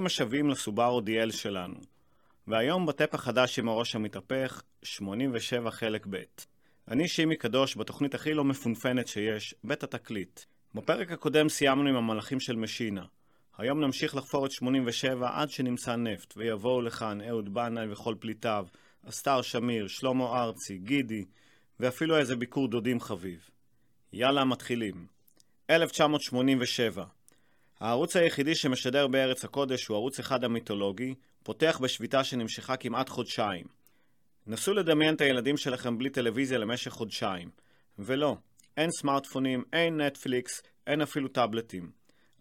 ברוכים השבים לסובארו דיאל שלנו. והיום בטפ החדש עם הראש המתהפך, 87 חלק ב'. אני שימי קדוש בתוכנית הכי לא מפונפנת שיש, בית התקליט. בפרק הקודם סיימנו עם המלאכים של משינה. היום נמשיך לחפור את 87 עד שנמצא נפט, ויבואו לכאן אהוד בנאי וכל פליטיו, אסתר שמיר, שלמה ארצי, גידי, ואפילו איזה ביקור דודים חביב. יאללה, מתחילים. 1987 הערוץ היחידי שמשדר בארץ הקודש הוא ערוץ אחד המיתולוגי, פותח בשביתה שנמשכה כמעט חודשיים. נסו לדמיין את הילדים שלכם בלי טלוויזיה למשך חודשיים. ולא, אין סמארטפונים, אין נטפליקס, אין אפילו טאבלטים.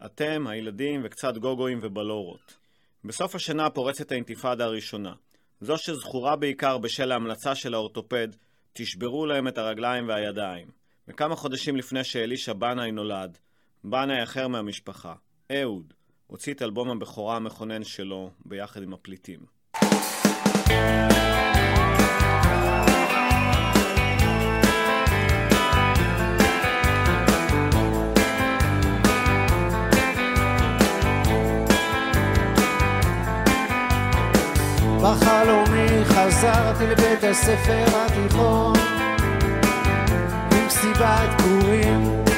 אתם, הילדים וקצת גוגואים ובלורות. בסוף השנה פורצת האינתיפאדה הראשונה. זו שזכורה בעיקר בשל ההמלצה של האורתופד, תשברו להם את הרגליים והידיים. וכמה חודשים לפני שאלישע בנאי נולד, בנאי אחר מהמשפחה, אהוד, הוציא את אלבום הבכורה המכונן שלו ביחד עם הפליטים. בחלומי חזרתי לבית הספר התיכון עם מסיבת פורים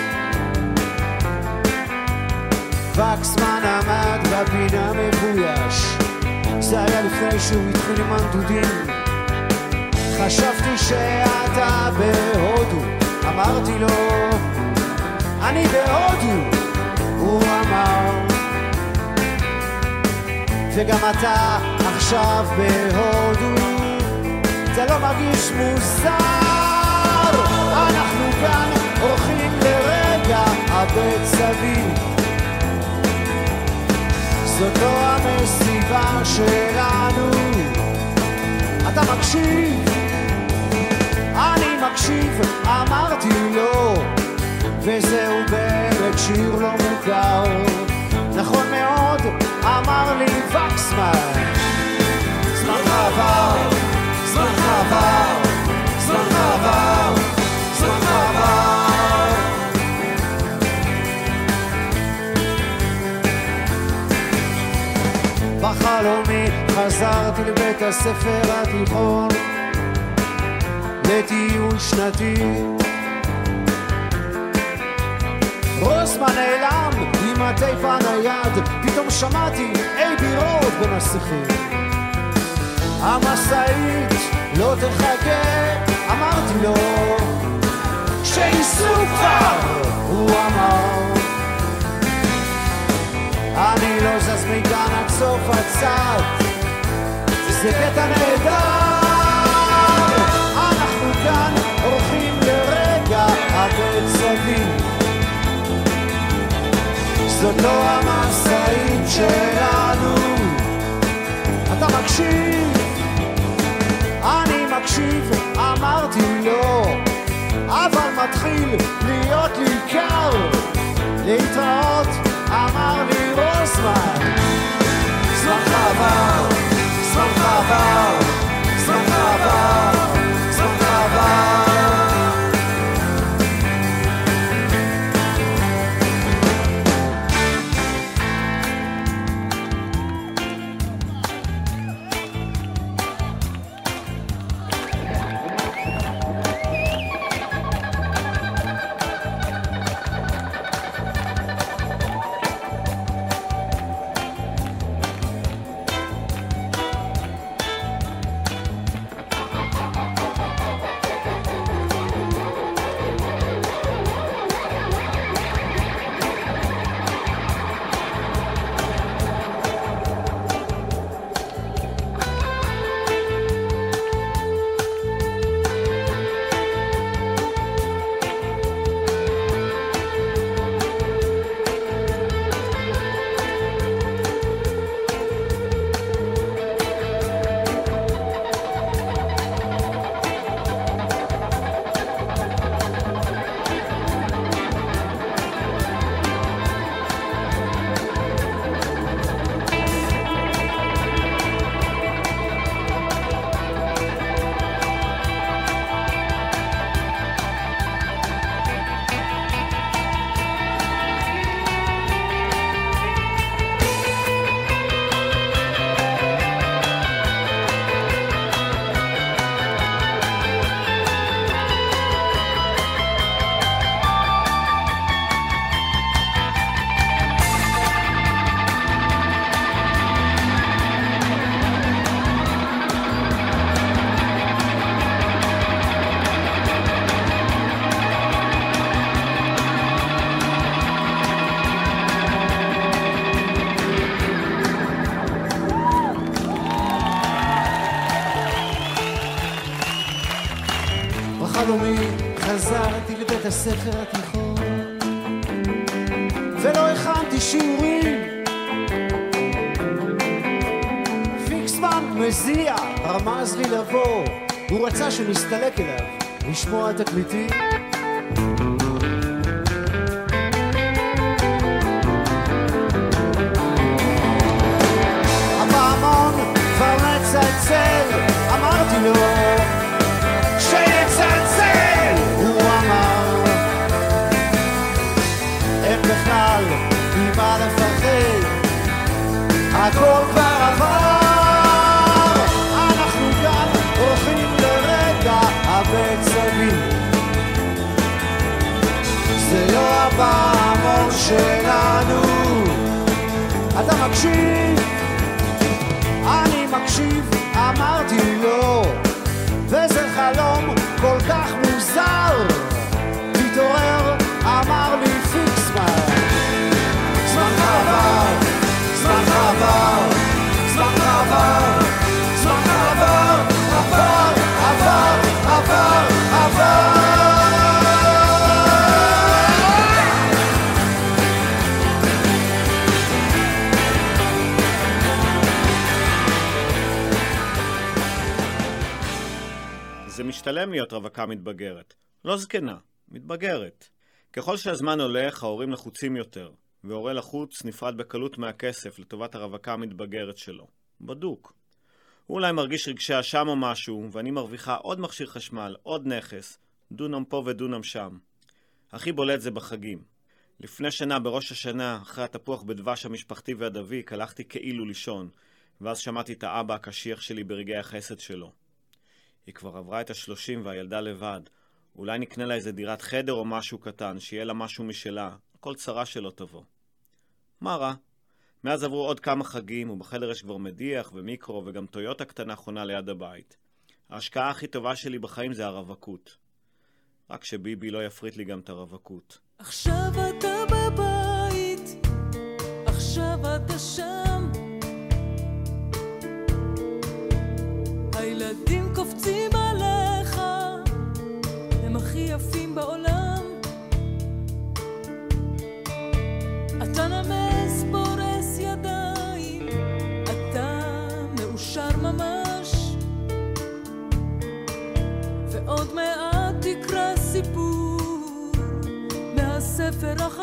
וקסמן עמד בפינה מבויש. זה היה לפני שהוא התחיל עם הנדודים. חשבתי שאתה בהודו אמרתי לו אני בהודו הוא אמר. וגם אתה עכשיו בהודו זה לא מרגיש מוזר. אנחנו כאן הולכים לרגע הבית סביב זאת לא המסיבה שלנו. אתה מקשיב? אני מקשיב, אמרתי לו, וזהו באמת שיר לא מוכר. נכון מאוד, אמר לי וקסמן. זמן עבר, זמן עבר, זמן עבר, בחלומי חזרתי לבית הספר התיכון לטיול שנתי. רוסמן נעלם עם הטייפ הנייד פתאום שמעתי אי בירות בין השיחים המשאית לא תחכה אמרתי לו שייסעו כבר הוא אמר. אני לא זז מכאן עד סוף הצד זה קטע נהדר אנחנו כאן הולכים לרגע הבית סביב זאת לא המשאית שלנו. אתה מקשיב? אני מקשיב, אמרתי לו אבל מתחיל להיות לי קר להתראות אמר לי רוסמן זמן עבר, זמן עבר, זמן עבר, זמן עבר הספר התיכון. ולא הכנתי שיעורים. פיקסמן מזיע, רמז לי לבוא. הוא רצה שנסתלק אליו לשמוע תקליטים מקשיב? אני מקשיב, אמרתי לו וזה חלום כל כך מוזר. תתעורר, אמר לי פיקסמן זמן עבר, זמן עבר, משתלם להיות רווקה מתבגרת. לא זקנה, מתבגרת. ככל שהזמן הולך, ההורים לחוצים יותר, והורה לחוץ נפרד בקלות מהכסף לטובת הרווקה המתבגרת שלו. בדוק. הוא אולי מרגיש רגשי אשם או משהו, ואני מרוויחה עוד מכשיר חשמל, עוד נכס, דונם פה ודונם שם. הכי בולט זה בחגים. לפני שנה, בראש השנה, אחרי התפוח בדבש המשפחתי והדביק, הלכתי כאילו לישון, ואז שמעתי את האבא הקשיח שלי ברגעי החסד שלו. היא כבר עברה את השלושים והילדה לבד. אולי נקנה לה איזה דירת חדר או משהו קטן, שיהיה לה משהו משלה. כל צרה שלא תבוא. מה רע? מאז עברו עוד כמה חגים, ובחדר יש כבר מדיח ומיקרו, וגם טויוטה קטנה חונה ליד הבית. ההשקעה הכי טובה שלי בחיים זה הרווקות. רק שביבי לא יפריט לי גם את הרווקות. עכשיו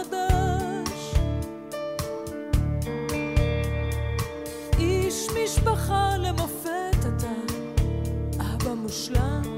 החדש. איש משפחה למופת אתה, אבא מושלם.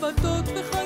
שבתות וחגים.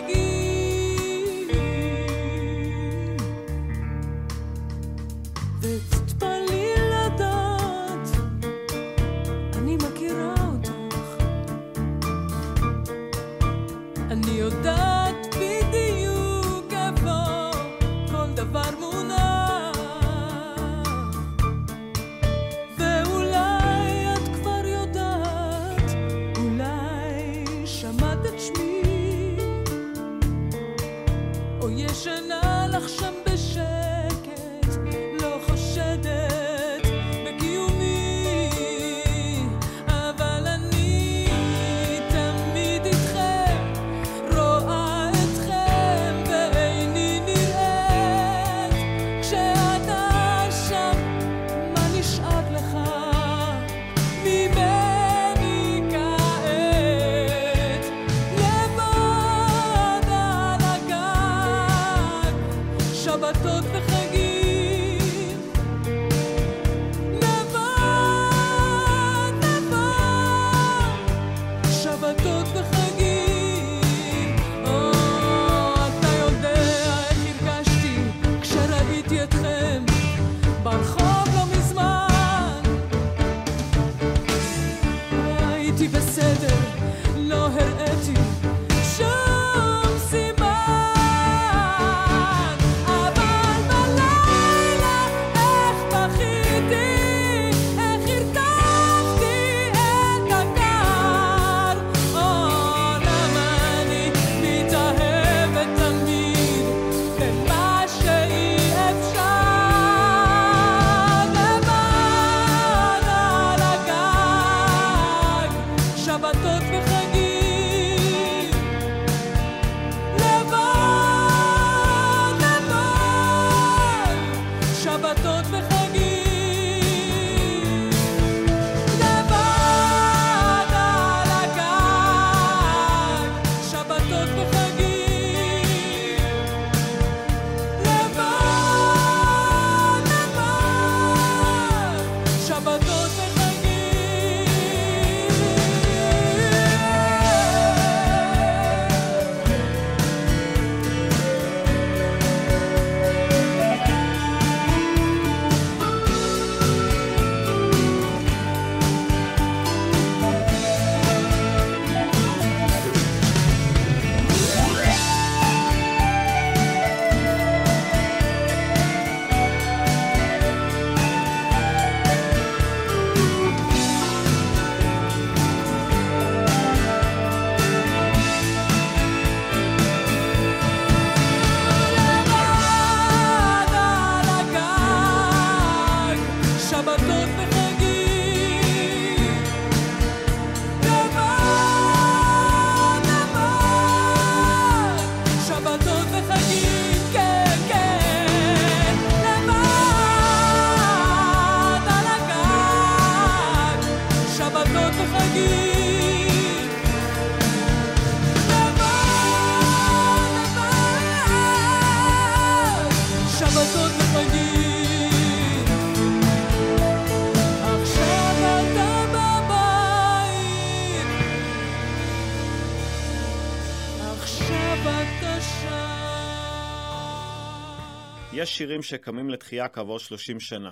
יש שירים שקמים לתחייה כעבור 30 שנה.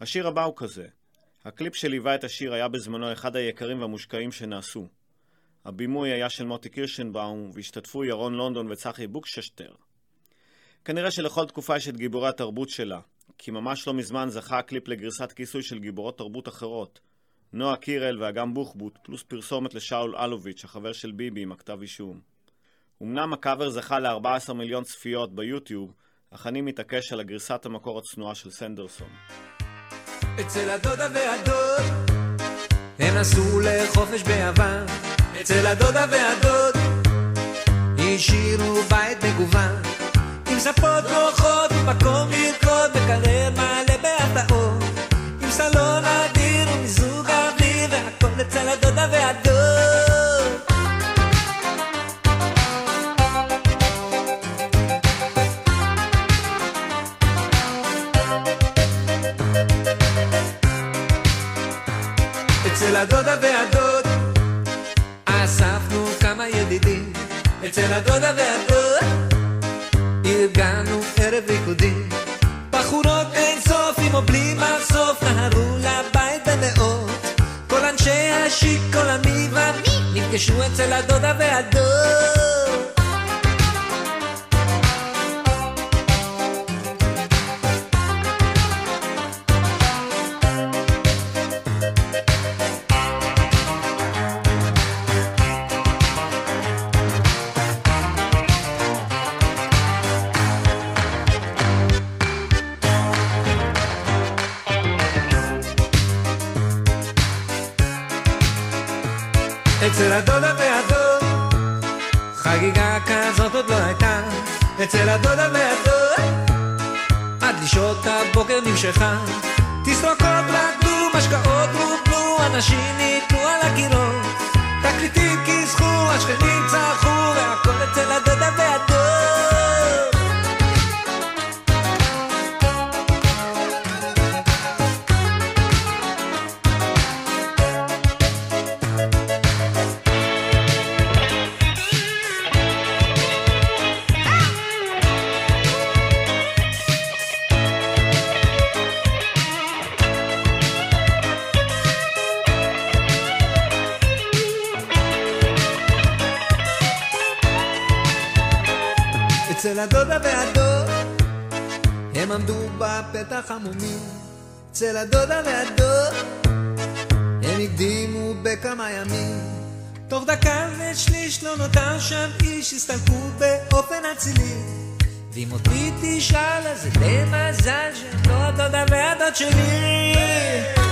השיר הבא הוא כזה. הקליפ שליווה את השיר היה בזמנו אחד היקרים והמושקעים שנעשו. הבימוי היה של מוטי קירשנבאום, והשתתפו ירון לונדון וצחי בוקששטר. כנראה שלכל תקופה יש את גיבורי התרבות שלה, כי ממש לא מזמן זכה הקליפ לגרסת כיסוי של גיבורות תרבות אחרות. נועה קירל ואגם בוחבוט, פלוס פרסומת לשאול אלוביץ', החבר של ביבי עם הכתב אישום. אמנם הקאבר זכה ל-14 מיליון צפיות ביוטיוב, אך אני מתעקש על הגרסת המקור הצנועה של סנדרסון. אצל הדודה והדוד הם נסעו לחופש ביוון אצל הדודה והדוד השאירו בית מגוון. עם ספות נוחות ומקום לרקוד מקרר מלא בהפתעות. עם סלון אדיר ומיזוג אוויר והכל אצל הדודה והדוד והדוד. אספנו כמה ידידים אצל הדודה והדוד. ארגנו ערב ריקודים. בחורות אין סוף עם או בלי מחשוף נהרו לבית במאות. כל אנשי השיק כל המי ומי נפגשו אצל הדודה והדוד אצל הדודה והדוד. עד לשעות הבוקר נמשכה. תסרוקות רקדו, משקאות רוקנו אנשים נתנו על הקירות. תקליטים כיסחו, השכנים בפתח המומים. אצל הדודה והדוד הם הקדימו בכמה ימים. תוך דקה ושליש לא נותר שם איש הסתלקו באופן אצילי. ואם אותי תשאל אז זה די מזל הדודה והדוד שלי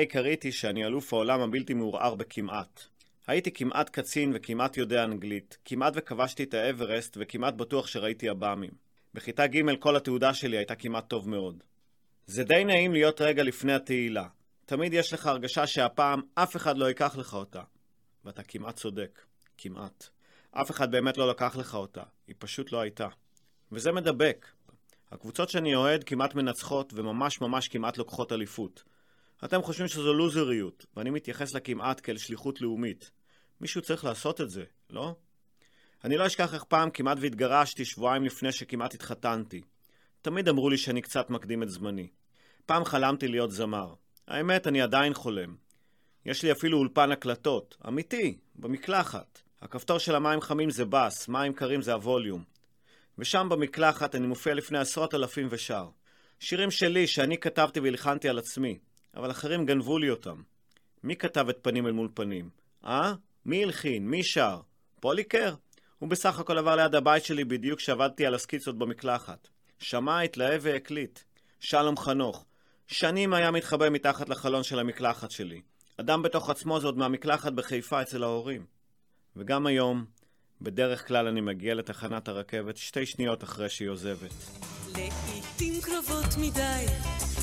העיקרית היא שאני אלוף העולם הבלתי מעורער בכמעט. הייתי כמעט קצין וכמעט יודע אנגלית, כמעט וכבשתי את האברסט וכמעט בטוח שראיתי עב"מים. בכיתה ג' כל התעודה שלי הייתה כמעט טוב מאוד. זה די נעים להיות רגע לפני התהילה. תמיד יש לך הרגשה שהפעם אף אחד לא ייקח לך אותה. ואתה כמעט צודק. כמעט. אף אחד באמת לא לקח לך אותה. היא פשוט לא הייתה. וזה מדבק. הקבוצות שאני אוהד כמעט מנצחות וממש ממש כמעט לוקחות אליפות. אתם חושבים שזו לוזריות, ואני מתייחס לכמעט כאל שליחות לאומית. מישהו צריך לעשות את זה, לא? אני לא אשכח איך פעם כמעט והתגרשתי שבועיים לפני שכמעט התחתנתי. תמיד אמרו לי שאני קצת מקדים את זמני. פעם חלמתי להיות זמר. האמת, אני עדיין חולם. יש לי אפילו אולפן הקלטות, אמיתי, במקלחת. הכפתור של המים חמים זה בס, מים קרים זה הווליום. ושם במקלחת אני מופיע לפני עשרות אלפים ושר. שירים שלי שאני כתבתי והלחנתי על עצמי, אבל אחרים גנבו לי אותם. מי כתב את פנים אל מול פנים? אה? מי הלחין? מי שר? פוליקר? הוא בסך הכל עבר ליד הבית שלי בדיוק כשעבדתי על הסקיצות במקלחת. שמע, התלהב והקליט. שלום חנוך. שנים היה מתחבא מתחת לחלון של המקלחת שלי. אדם בתוך עצמו זה עוד מהמקלחת בחיפה אצל ההורים. וגם היום, בדרך כלל אני מגיע לתחנת הרכבת שתי שניות אחרי שהיא עוזבת. לעתים קרובות מדי,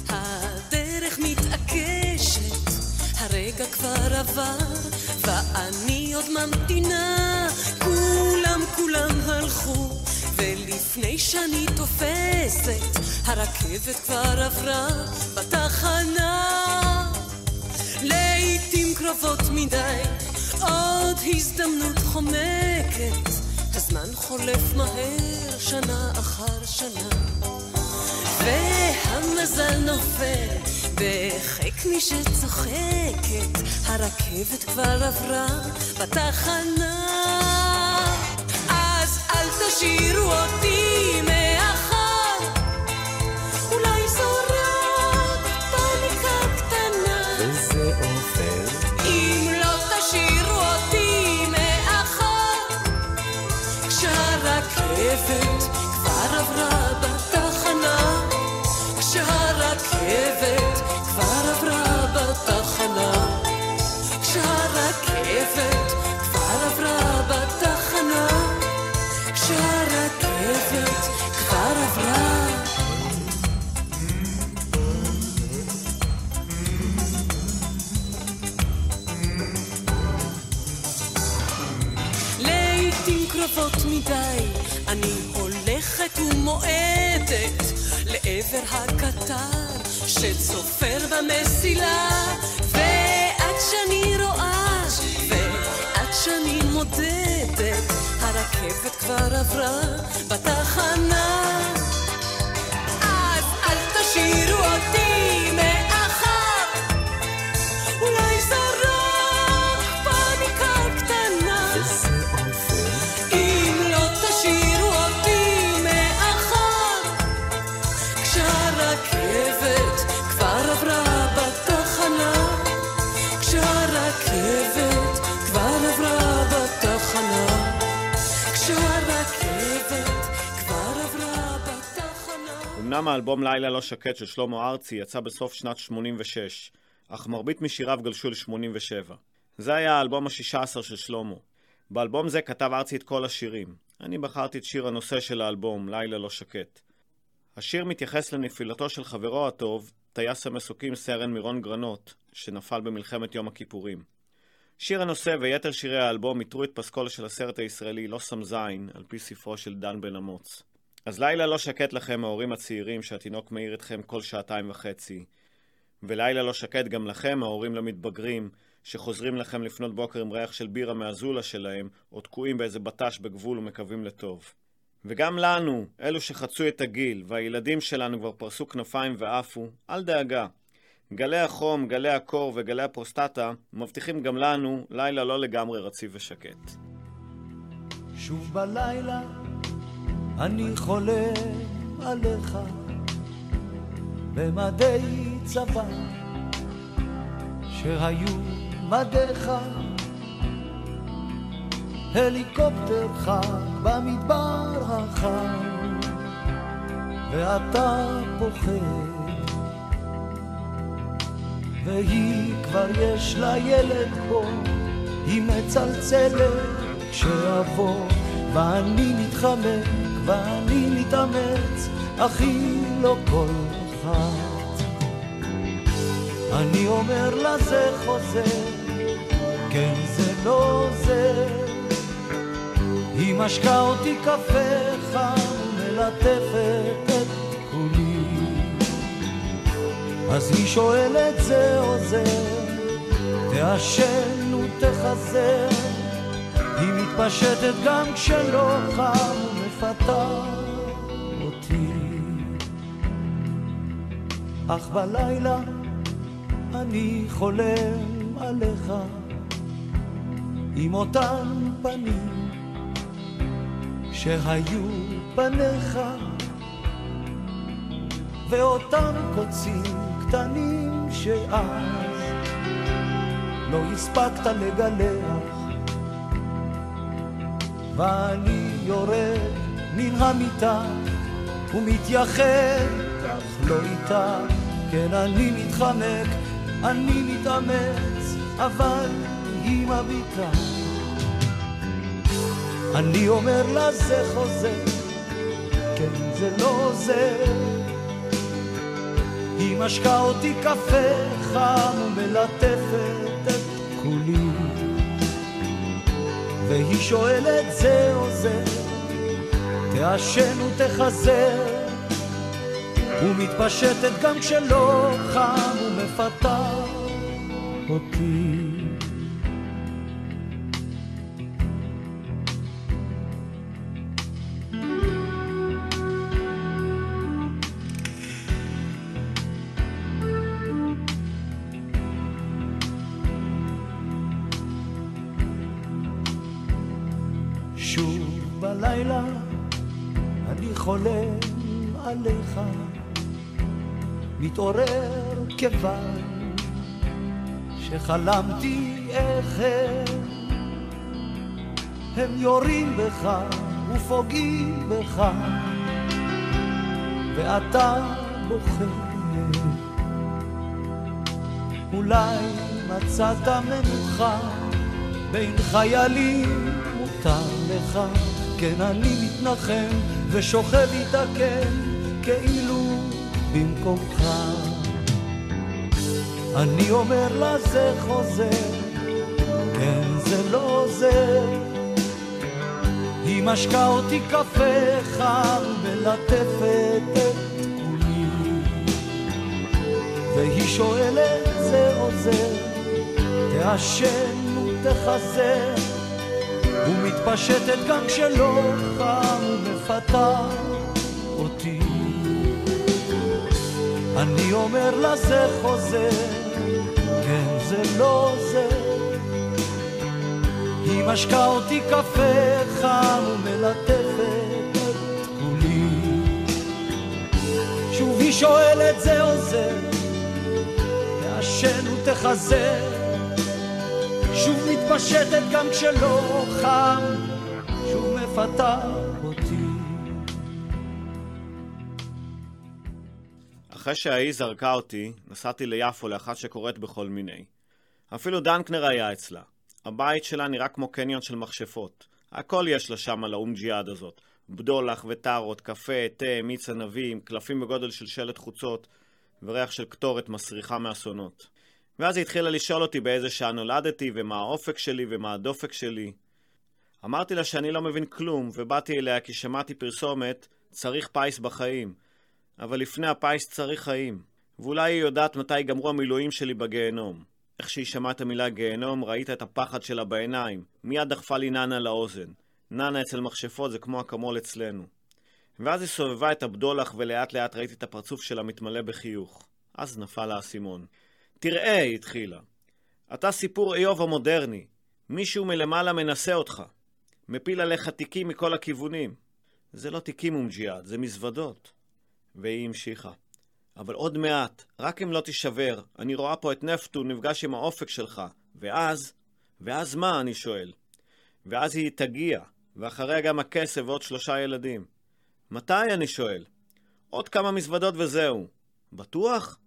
הדרך מתעקשת, הרגע כבר עבר, ואני עוד ממתינה, כולם כולם הלכו, ולפני שאני תופסת, הרכבת כבר עברה בתחנה. לעתים קרובות מדי, עוד הזדמנות חומקת, הזמן חולף מהר שנה אחר שנה. והמזל נופל בחיק מי שצוחקת, הרכבת כבר עברה בתחנה. אז אל תשאירו אותי מאחר, שצופר במסילה ועד שאני רואה ועד שאני מודדת הרכבת כבר עברה בתחנה. אז אל תשאירו אותי אמנם האלבום לילה לא שקט של שלמה ארצי יצא בסוף שנת 86, אך מרבית משיריו גלשו ל-87. זה היה האלבום השישה עשר של שלמה. באלבום זה כתב ארצי את כל השירים. אני בחרתי את שיר הנושא של האלבום, לילה לא שקט. השיר מתייחס לנפילתו של חברו הטוב, טייס המסוקים סרן מירון גרנות, שנפל במלחמת יום הכיפורים. שיר הנושא ויתר שירי האלבום איתרו את פסקול של הסרט הישראלי "לא שם זין", על פי ספרו של דן בן אמוץ. אז לילה לא שקט לכם, ההורים הצעירים, שהתינוק מעיר אתכם כל שעתיים וחצי. ולילה לא שקט גם לכם, ההורים למתבגרים, שחוזרים לכם לפנות בוקר עם ריח של בירה מהזולה שלהם, או תקועים באיזה בט"ש בגבול ומקווים לטוב. וגם לנו, אלו שחצו את הגיל, והילדים שלנו כבר פרסו כנפיים ועפו, אל דאגה. גלי החום, גלי הקור וגלי הפרוסטטה מבטיחים גם לנו לילה לא לגמרי רציף ושקט. שוב בלילה אני חולם עליך במדי צבא שהיו מדיך. הליקופטר חם במדבר החם ואתה פוחד. והיא כבר יש לה ילד פה היא מצלצלת כשיבוא ואני מתחמק ואני מתאמץ היא לא כל אחת אני אומר לה זה חוזר. כן זה לא זה היא משקה אותי קפה חם ומלטפת את כולי. אז היא שואלת זה או זה תעשן ותחזר היא מתפשטת גם כשלא חם ומפתה אותי. אך בלילה אני חולם עליך עם אותן פנים שהיו פניך. ואותם קוצים קטנים שאז לא הספקת לגלח. ואני יורד מן המיטה ומתייחד, אך לא איתה. כן, אני מתחמק, אני מתאמץ, אבל היא מביטה. אני אומר לה זה חוזר, כן, זה לא זה. היא משקה אותי קפה חם ומלטפת את כולי. והיא שואלת זה או זה, תעשן ותחזר, ומתפשטת גם כשלא חם ומפתה אותי. מתעורר כיוון שחלמתי איך הם, הם יורים בך ופוגעים בך, ואתה בוכה. אולי מצאת מנוחה בין חיילים מותר לך, כן אני מתנחם ושוכב איתה כן, כאילו במקומך. אני אומר לה זה חוזר, כן זה לא עוזר. היא משקה אותי קפה חם מלטפת את כולי, והיא שואלת זה עוזר, תעשן ותחזר. ומתפשטת גם כשלא חם ומפתה אותי. אני אומר לה זה חוזר, כן זה לא זה. היא משקה אותי קפה חם ומלטפת את כולי. שוב היא שואלת זה עוזר, תעשן ותחזר. שוב מתפשטת גם כשלא חם, שוב מפתה אחרי שההיא זרקה אותי, נסעתי ליפו לאחת שקוראת בכל מיני. אפילו דנקנר היה אצלה. הבית שלה נראה כמו קניון של מכשפות. הכל יש לה שם על האומג'יאד הזאת. בדולח וטארות, קפה, תה, מיץ ענבים, קלפים בגודל של שלט חוצות, וריח של קטורת מסריחה מאסונות. ואז היא התחילה לשאול אותי באיזה שעה נולדתי, ומה האופק שלי, ומה הדופק שלי. אמרתי לה שאני לא מבין כלום, ובאתי אליה כי שמעתי פרסומת, צריך פיס בחיים. אבל לפני הפיס צריך חיים. ואולי היא יודעת מתי ייגמרו המילואים שלי בגיהנום. איך שהיא שמעה את המילה גיהנום, ראית את הפחד שלה בעיניים. מיד דחפה לי ננה לאוזן. ננה אצל מכשפות זה כמו אקמול אצלנו. ואז היא סובבה את הבדולח ולאט לאט ראיתי את הפרצוף שלה מתמלא בחיוך. אז נפל האסימון. תראה, היא התחילה. אתה סיפור איוב המודרני. מישהו מלמעלה מנסה אותך. מפיל עליך תיקים מכל הכיוונים. זה לא תיקים אומג'יאד, זה מזוודות. והיא המשיכה. אבל עוד מעט, רק אם לא תישבר, אני רואה פה את נפטון נפגש עם האופק שלך, ואז... ואז מה? אני שואל. ואז היא תגיע, ואחריה גם הכסף ועוד שלושה ילדים. מתי? אני שואל. עוד כמה מזוודות וזהו. בטוח?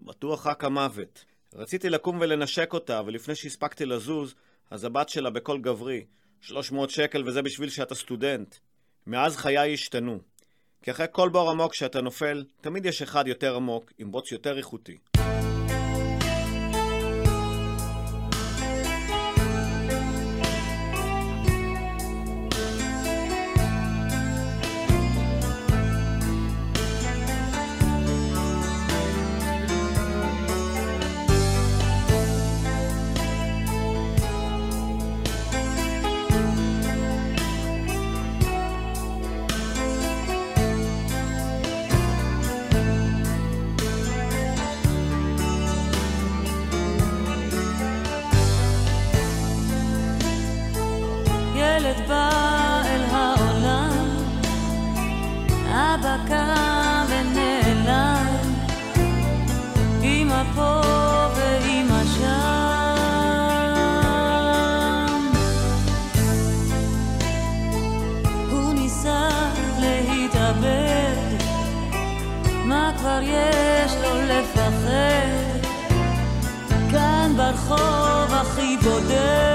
בטוח רק המוות. רציתי לקום ולנשק אותה, ולפני שהספקתי לזוז, אז הבת שלה בקול גברי, 300 שקל וזה בשביל שאתה סטודנט. מאז חיי השתנו. כי אחרי כל בור עמוק שאתה נופל, תמיד יש אחד יותר עמוק, עם בוץ יותר איכותי. ילד בא אל העולם, אבא קם ונעלם, אמא פה ואמא שם. הוא ניסה להתאבד, מה כבר יש לו לפחד? כאן ברחוב הכי בודד.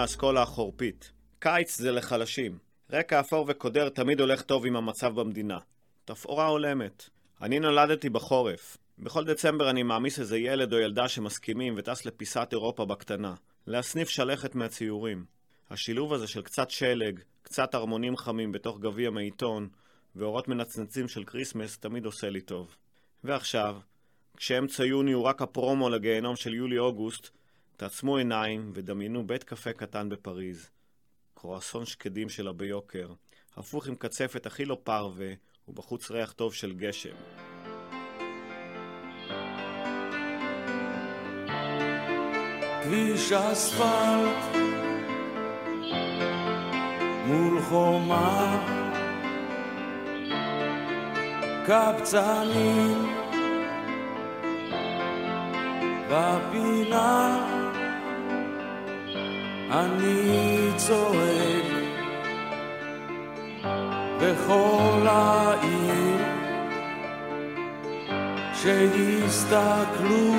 מהאסכולה החורפית. קיץ זה לחלשים. רקע אפור וקודר תמיד הולך טוב עם המצב במדינה. תפאורה הולמת. אני נולדתי בחורף. בכל דצמבר אני מעמיס איזה ילד או ילדה שמסכימים וטס לפיסת אירופה בקטנה. להסניף שלכת מהציורים. השילוב הזה של קצת שלג, קצת ערמונים חמים בתוך גביע מעיתון, ואורות מנצנצים של כריסמס תמיד עושה לי טוב. ועכשיו, כשאמצע יוני הוא רק הפרומו לגיהנום של יולי-אוגוסט, תעצמו עיניים ודמיינו בית קפה קטן בפריז. קרואסון שקדים שלה ביוקר, הפוך עם קצפת הכי לא פרווה, ובחוץ ריח טוב של גשם. כביש אספלט מול חומה קבצנים בפינה אני צועק בכל העיר שיסתכלו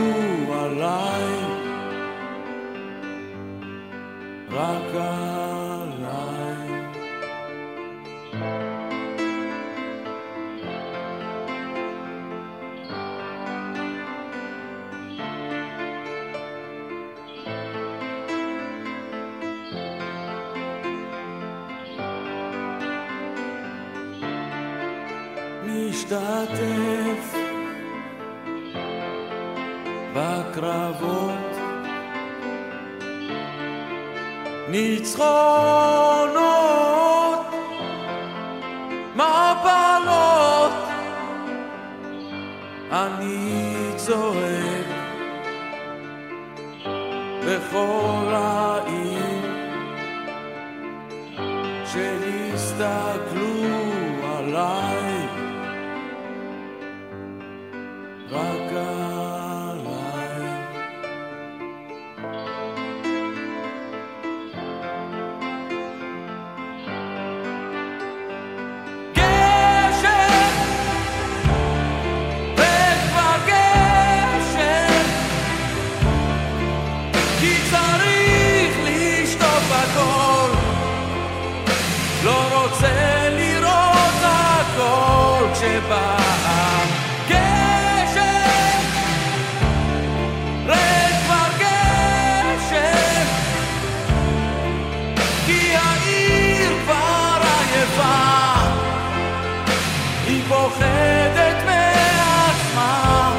היא פוחדת מעצמה,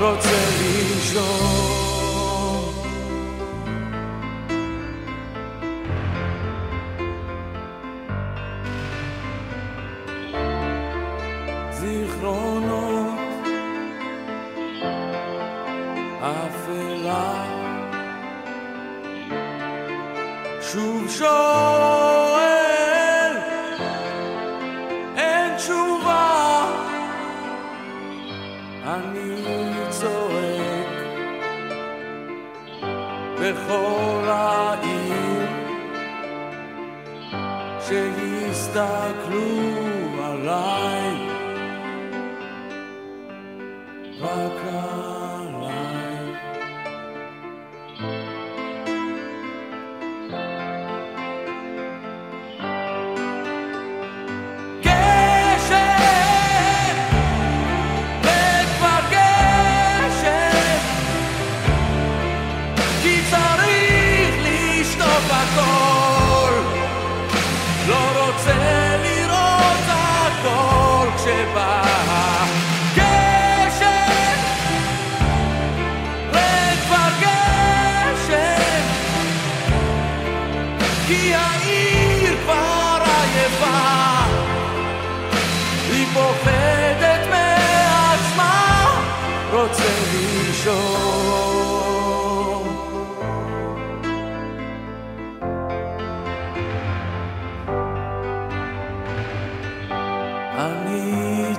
רוצה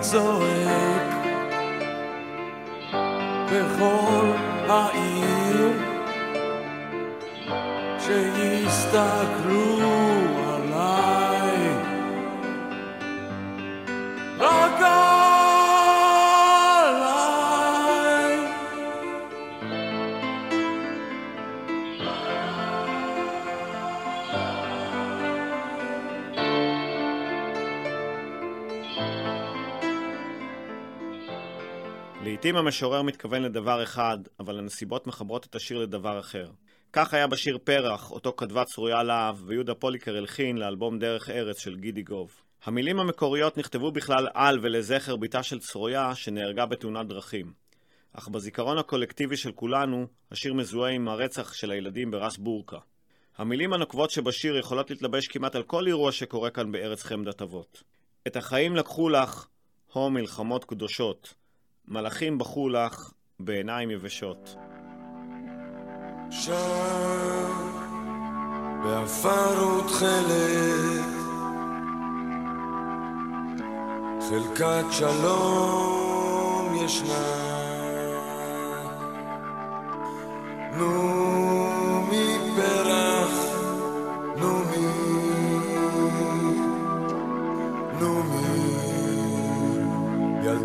צועק בכל העיר שיסתכלו לעתים המשורר מתכוון לדבר אחד, אבל הנסיבות מחברות את השיר לדבר אחר. כך היה בשיר פרח, אותו כתבה צרויה להב, ויהודה פוליקר הלחין לאלבום דרך ארץ של גידי גוב. המילים המקוריות נכתבו בכלל על ולזכר בתה של צרויה שנהרגה בתאונת דרכים. אך בזיכרון הקולקטיבי של כולנו, השיר מזוהה עם הרצח של הילדים ברס בורקה. המילים הנוקבות שבשיר יכולות להתלבש כמעט על כל אירוע שקורה כאן בארץ חמדת אבות. את החיים לקחו לך, הו מלחמות קדושות. מלאכים בכו לך בעיניים יבשות. שם בעפר ותכלת. חלקת שלום ישנה. נו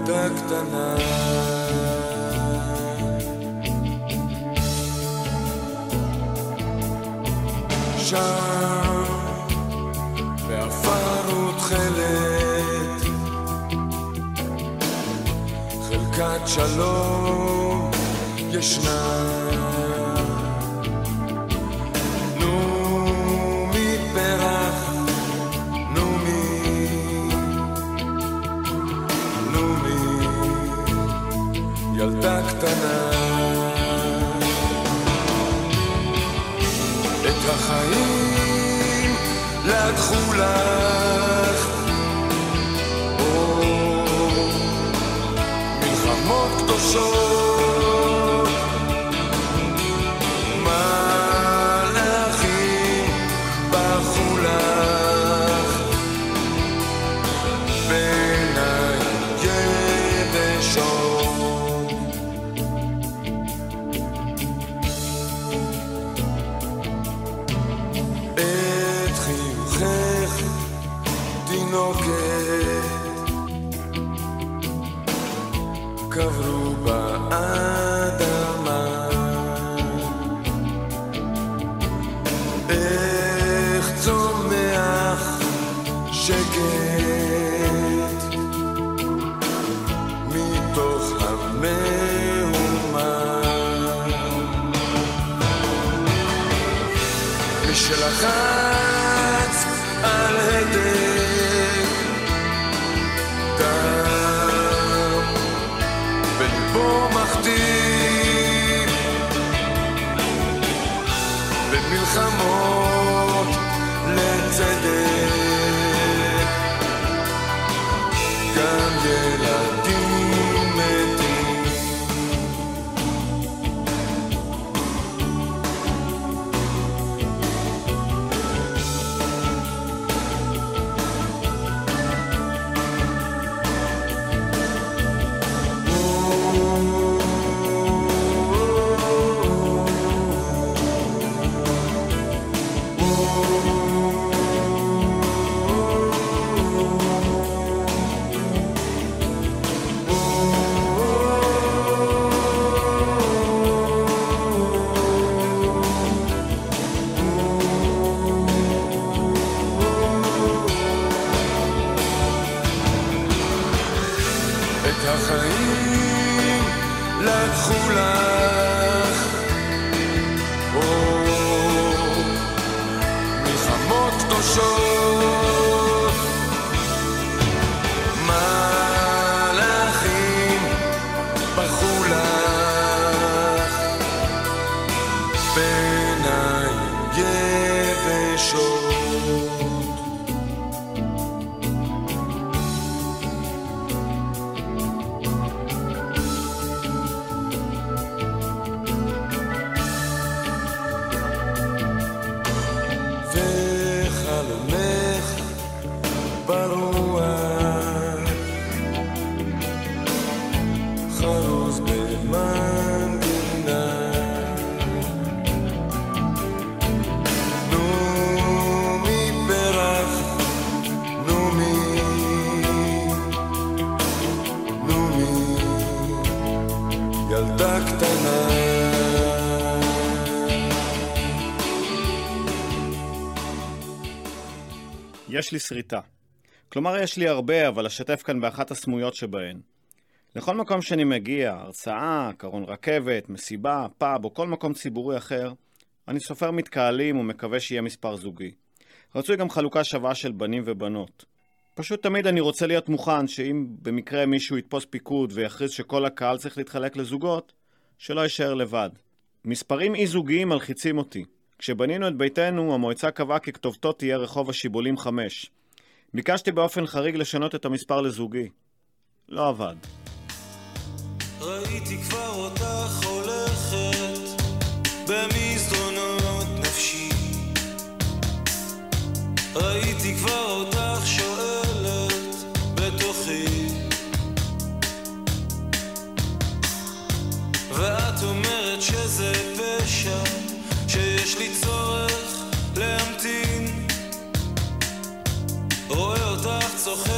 ילדה קטנה. שם בעפר ותכלת חלקת שלום ישנה יש לי שריטה. כלומר, יש לי הרבה, אבל אשתף כאן באחת הסמויות שבהן. לכל מקום שאני מגיע, הרצאה, קרון רכבת, מסיבה, פאב או כל מקום ציבורי אחר, אני סופר מתקהלים ומקווה שיהיה מספר זוגי. רצוי גם חלוקה שווה של בנים ובנות. פשוט תמיד אני רוצה להיות מוכן שאם במקרה מישהו יתפוס פיקוד ויכריז שכל הקהל צריך להתחלק לזוגות, שלא יישאר לבד. מספרים אי-זוגיים מלחיצים אותי. כשבנינו את ביתנו, המועצה קבעה כי כתובתו תהיה רחוב השיבולים 5. ביקשתי באופן חריג לשנות את המספר לזוגי. לא עבד. ראיתי כבר אותך הולכת במסדרונות נפשי ראיתי כבר אותך שואלת בתוכי ואת אומרת לי צורך להמתין. רואה אותך צוחקת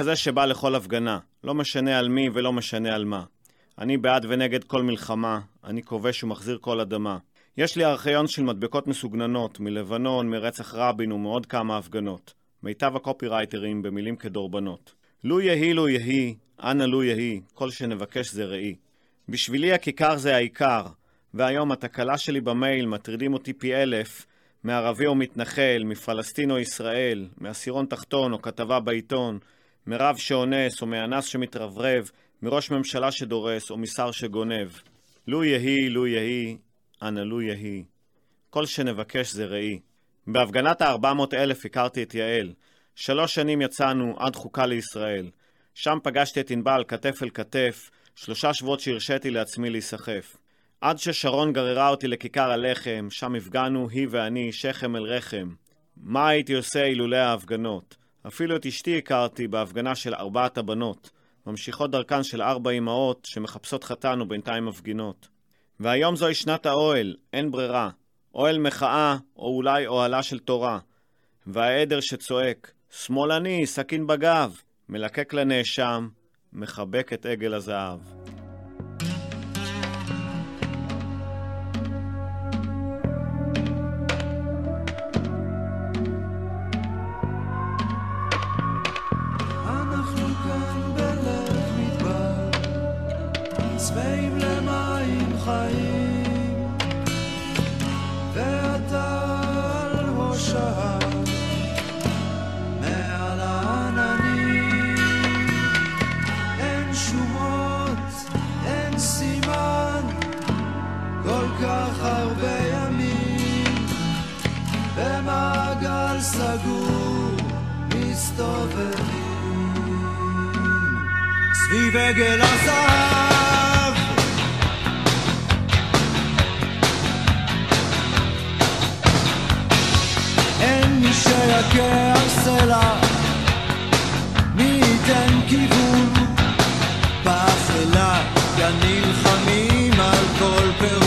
כזה שבא לכל הפגנה, לא משנה על מי ולא משנה על מה. אני בעד ונגד כל מלחמה, אני כובש ומחזיר כל אדמה. יש לי ארכיון של מדבקות מסוגננות, מלבנון, מרצח רבין ומעוד כמה הפגנות. מיטב הקופירייטרים במילים כדורבנות. לו יהי לו יהי, אנא לו יהי, כל שנבקש זה ראי. בשבילי הכיכר זה העיקר, והיום התקלה שלי במייל מטרידים אותי פי אלף, מערבי או מתנחל, מפלסטין או ישראל, מעשירון תחתון או כתבה בעיתון, מרב שאונס או מאנס שמתרברב, מראש ממשלה שדורס או משר שגונב. לו יהי, לו יהי, אנא לו יהי. כל שנבקש זה ראי. בהפגנת ה-400 אלף הכרתי את יעל. שלוש שנים יצאנו עד חוקה לישראל. שם פגשתי את ענבל כתף אל כתף, שלושה שבועות שהרשיתי לעצמי להיסחף. עד ששרון גררה אותי לכיכר הלחם, שם הפגנו היא ואני שכם אל רחם. מה הייתי עושה אילולא ההפגנות? אפילו את אשתי הכרתי בהפגנה של ארבעת הבנות, ממשיכות דרכן של ארבע אמהות שמחפשות חתן ובינתיים מפגינות. והיום זוהי שנת האוהל, אין ברירה. אוהל מחאה, או אולי אוהלה של תורה. והעדר שצועק, שמאלני, סכין בגב, מלקק לנאשם, מחבק את עגל הזהב. מסתובבים. סביב עגל הזהב. אין מי שיכה סלע. מי ייתן כיוון? באפלה כאן נלחמים על כל פירור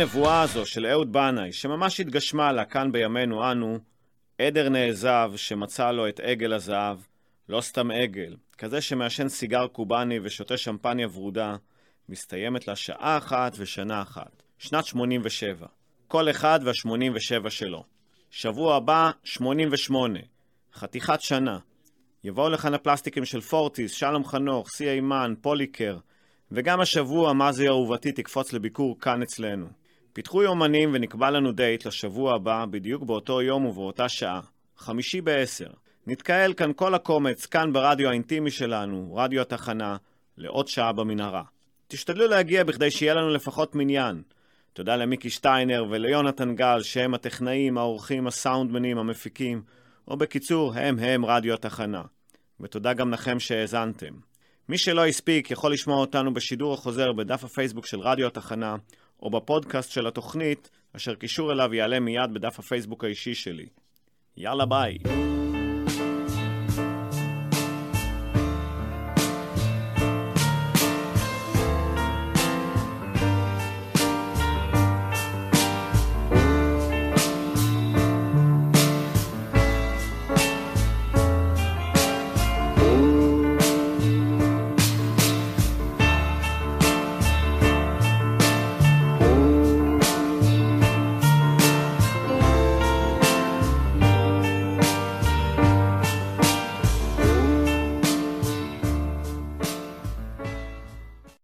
הנבואה הזו של אהוד בנאי, שממש התגשמה לה כאן בימינו אנו, עדר נעזב שמצא לו את עגל הזהב, לא סתם עגל, כזה שמעשן סיגר קובאני ושותה שמפניה ורודה, מסתיימת לה שעה אחת ושנה אחת. שנת 87. כל אחד וה-87 שלו. שבוע הבא, 88. חתיכת שנה. יבואו לכאן הפלסטיקים של פורטיס, שלום חנוך, סי אימן, פוליקר, וגם השבוע מזי אהובתי תקפוץ לביקור כאן אצלנו. פיתחו יומנים ונקבע לנו דייט לשבוע הבא, בדיוק באותו יום ובאותה שעה. חמישי בעשר. נתקהל כאן כל הקומץ, כאן ברדיו האינטימי שלנו, רדיו התחנה, לעוד שעה במנהרה. תשתדלו להגיע בכדי שיהיה לנו לפחות מניין. תודה למיקי שטיינר וליונתן גל, שהם הטכנאים, האורחים, הסאונדמנים, המפיקים, או בקיצור, הם הם רדיו התחנה. ותודה גם לכם שהאזנתם. מי שלא הספיק יכול לשמוע אותנו בשידור החוזר בדף הפייסבוק של רדיו התחנה, או בפודקאסט של התוכנית, אשר קישור אליו יעלה מיד בדף הפייסבוק האישי שלי. יאללה ביי.